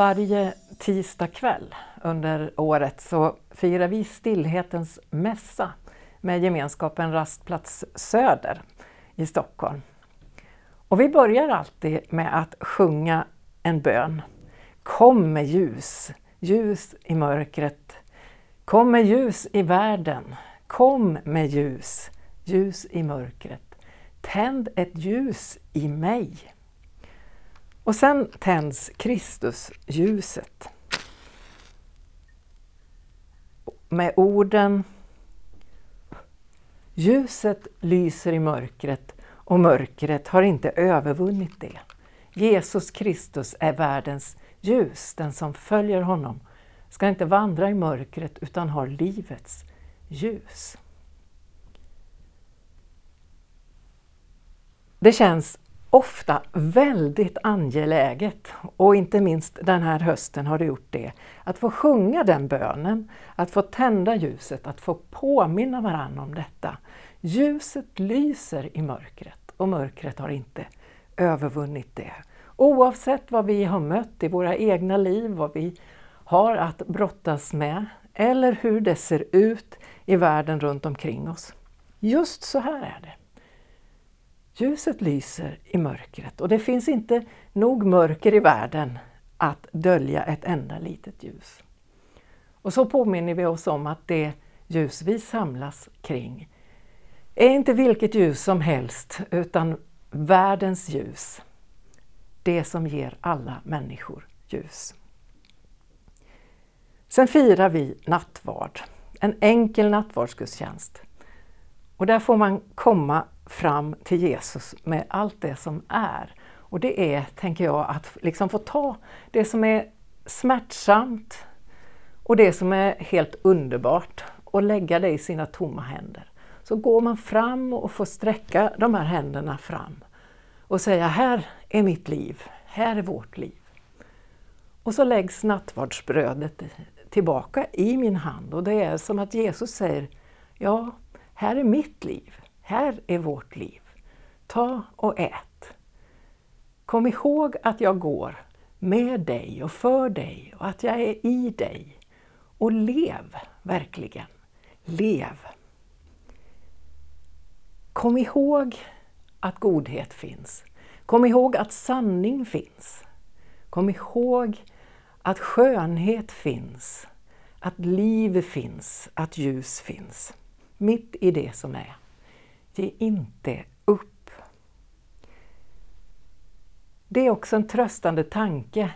Varje tisdag kväll under året så firar vi stillhetens mässa med gemenskapen Rastplats Söder i Stockholm. Och vi börjar alltid med att sjunga en bön. Kom med ljus, ljus i mörkret. Kom med ljus i världen. Kom med ljus, ljus i mörkret. Tänd ett ljus i mig. Och sen tänds Kristusljuset. Med orden Ljuset lyser i mörkret och mörkret har inte övervunnit det. Jesus Kristus är världens ljus, den som följer honom ska inte vandra i mörkret utan har livets ljus. Det känns ofta väldigt angeläget och inte minst den här hösten har det gjort det. Att få sjunga den bönen, att få tända ljuset, att få påminna varandra om detta. Ljuset lyser i mörkret och mörkret har inte övervunnit det. Oavsett vad vi har mött i våra egna liv, vad vi har att brottas med eller hur det ser ut i världen runt omkring oss. Just så här är det. Ljuset lyser i mörkret och det finns inte nog mörker i världen att dölja ett enda litet ljus. Och så påminner vi oss om att det ljus vi samlas kring är inte vilket ljus som helst utan världens ljus. Det som ger alla människor ljus. Sen firar vi nattvard, en enkel nattvardsgudstjänst. Och där får man komma fram till Jesus med allt det som är. Och det är, tänker jag, att liksom få ta det som är smärtsamt och det som är helt underbart och lägga det i sina tomma händer. Så går man fram och får sträcka de här händerna fram och säga här är mitt liv, här är vårt liv. Och så läggs nattvardsbrödet tillbaka i min hand och det är som att Jesus säger Ja, här är mitt liv. Här är vårt liv. Ta och ät. Kom ihåg att jag går med dig och för dig och att jag är i dig. Och lev verkligen. Lev. Kom ihåg att godhet finns. Kom ihåg att sanning finns. Kom ihåg att skönhet finns, att liv finns, att ljus finns. Mitt i det som är. Ge inte upp. Det är också en tröstande tanke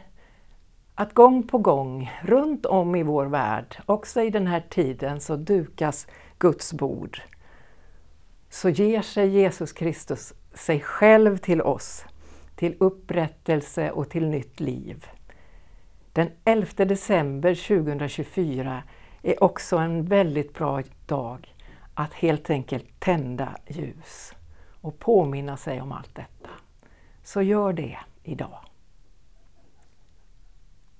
att gång på gång runt om i vår värld, också i den här tiden, så dukas Guds bord. Så ger sig Jesus Kristus sig själv till oss, till upprättelse och till nytt liv. Den 11 december 2024 är också en väldigt bra dag att helt enkelt tända ljus och påminna sig om allt detta. Så gör det idag.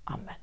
Amen.